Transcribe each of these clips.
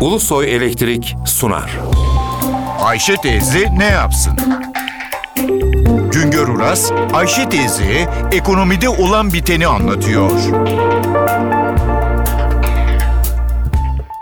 Ulusoy Elektrik sunar. Ayşe teyze ne yapsın? Güngör Uras, Ayşe teyze ekonomide olan biteni anlatıyor.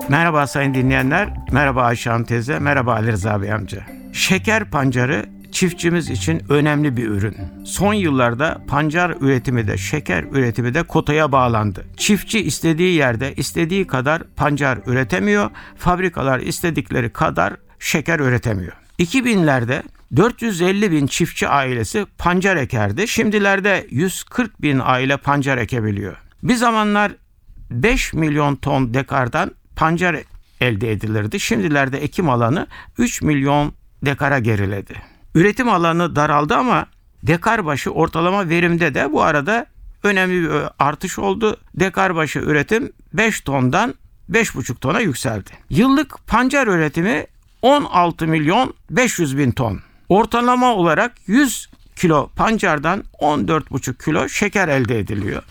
Merhaba sayın dinleyenler, merhaba Ayşe Hanım teyze, merhaba Ali Rıza Bey amca. Şeker pancarı çiftçimiz için önemli bir ürün. Son yıllarda pancar üretimi de şeker üretimi de kotaya bağlandı. Çiftçi istediği yerde istediği kadar pancar üretemiyor, fabrikalar istedikleri kadar şeker üretemiyor. 2000'lerde 450 bin çiftçi ailesi pancar ekerdi. Şimdilerde 140 bin aile pancar ekebiliyor. Bir zamanlar 5 milyon ton dekardan pancar elde edilirdi. Şimdilerde ekim alanı 3 milyon dekara geriledi. Üretim alanı daraldı ama dekar başı ortalama verimde de bu arada önemli bir artış oldu. Dekar başı üretim 5 tondan 5,5 tona yükseldi. Yıllık pancar üretimi 16 milyon 500 bin ton. Ortalama olarak 100 kilo pancardan 14,5 kilo şeker elde ediliyor.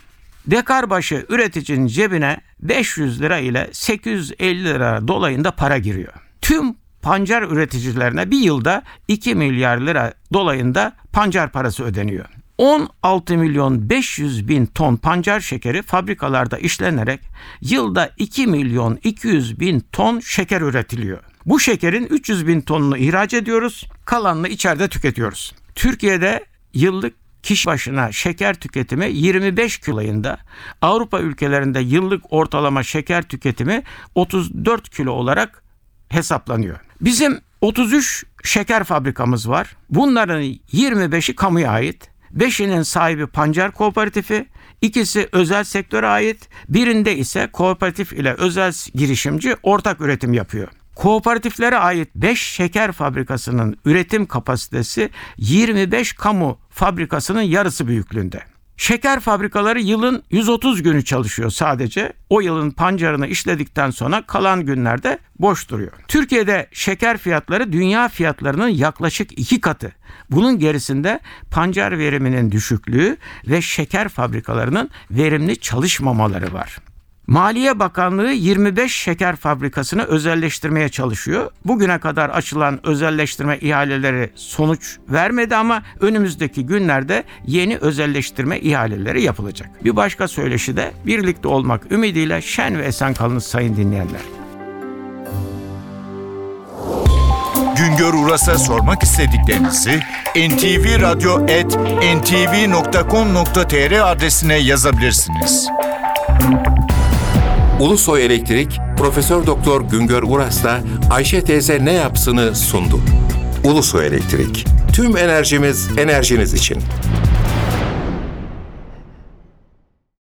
Dekar başı üreticinin cebine 500 lira ile 850 lira dolayında para giriyor. Tüm pancar üreticilerine bir yılda 2 milyar lira dolayında pancar parası ödeniyor. 16 milyon 500 bin ton pancar şekeri fabrikalarda işlenerek yılda 2 milyon 200 bin ton şeker üretiliyor. Bu şekerin 300 bin tonunu ihraç ediyoruz, kalanını içeride tüketiyoruz. Türkiye'de yıllık kişi başına şeker tüketimi 25 kiloyunda. Avrupa ülkelerinde yıllık ortalama şeker tüketimi 34 kilo olarak hesaplanıyor. Bizim 33 şeker fabrikamız var. Bunların 25'i kamuya ait. 5'inin sahibi Pancar Kooperatifi, ikisi özel sektöre ait, birinde ise kooperatif ile özel girişimci ortak üretim yapıyor. Kooperatiflere ait 5 şeker fabrikasının üretim kapasitesi 25 kamu fabrikasının yarısı büyüklüğünde. Şeker fabrikaları yılın 130 günü çalışıyor sadece. O yılın pancarını işledikten sonra kalan günlerde boş duruyor. Türkiye'de şeker fiyatları dünya fiyatlarının yaklaşık iki katı. Bunun gerisinde pancar veriminin düşüklüğü ve şeker fabrikalarının verimli çalışmamaları var. Maliye Bakanlığı 25 şeker fabrikasını özelleştirmeye çalışıyor. Bugüne kadar açılan özelleştirme ihaleleri sonuç vermedi ama önümüzdeki günlerde yeni özelleştirme ihaleleri yapılacak. Bir başka söyleşi de birlikte olmak ümidiyle şen ve esen kalınız sayın dinleyenler. Güngör Uras'a sormak istediklerinizi ntvradio.ntv.com.tr adresine yazabilirsiniz. Ulusoy Elektrik Profesör Doktor Güngör Uras'la Ayşe teyze ne yapsını sundu. Ulusoy Elektrik. Tüm enerjimiz enerjiniz için.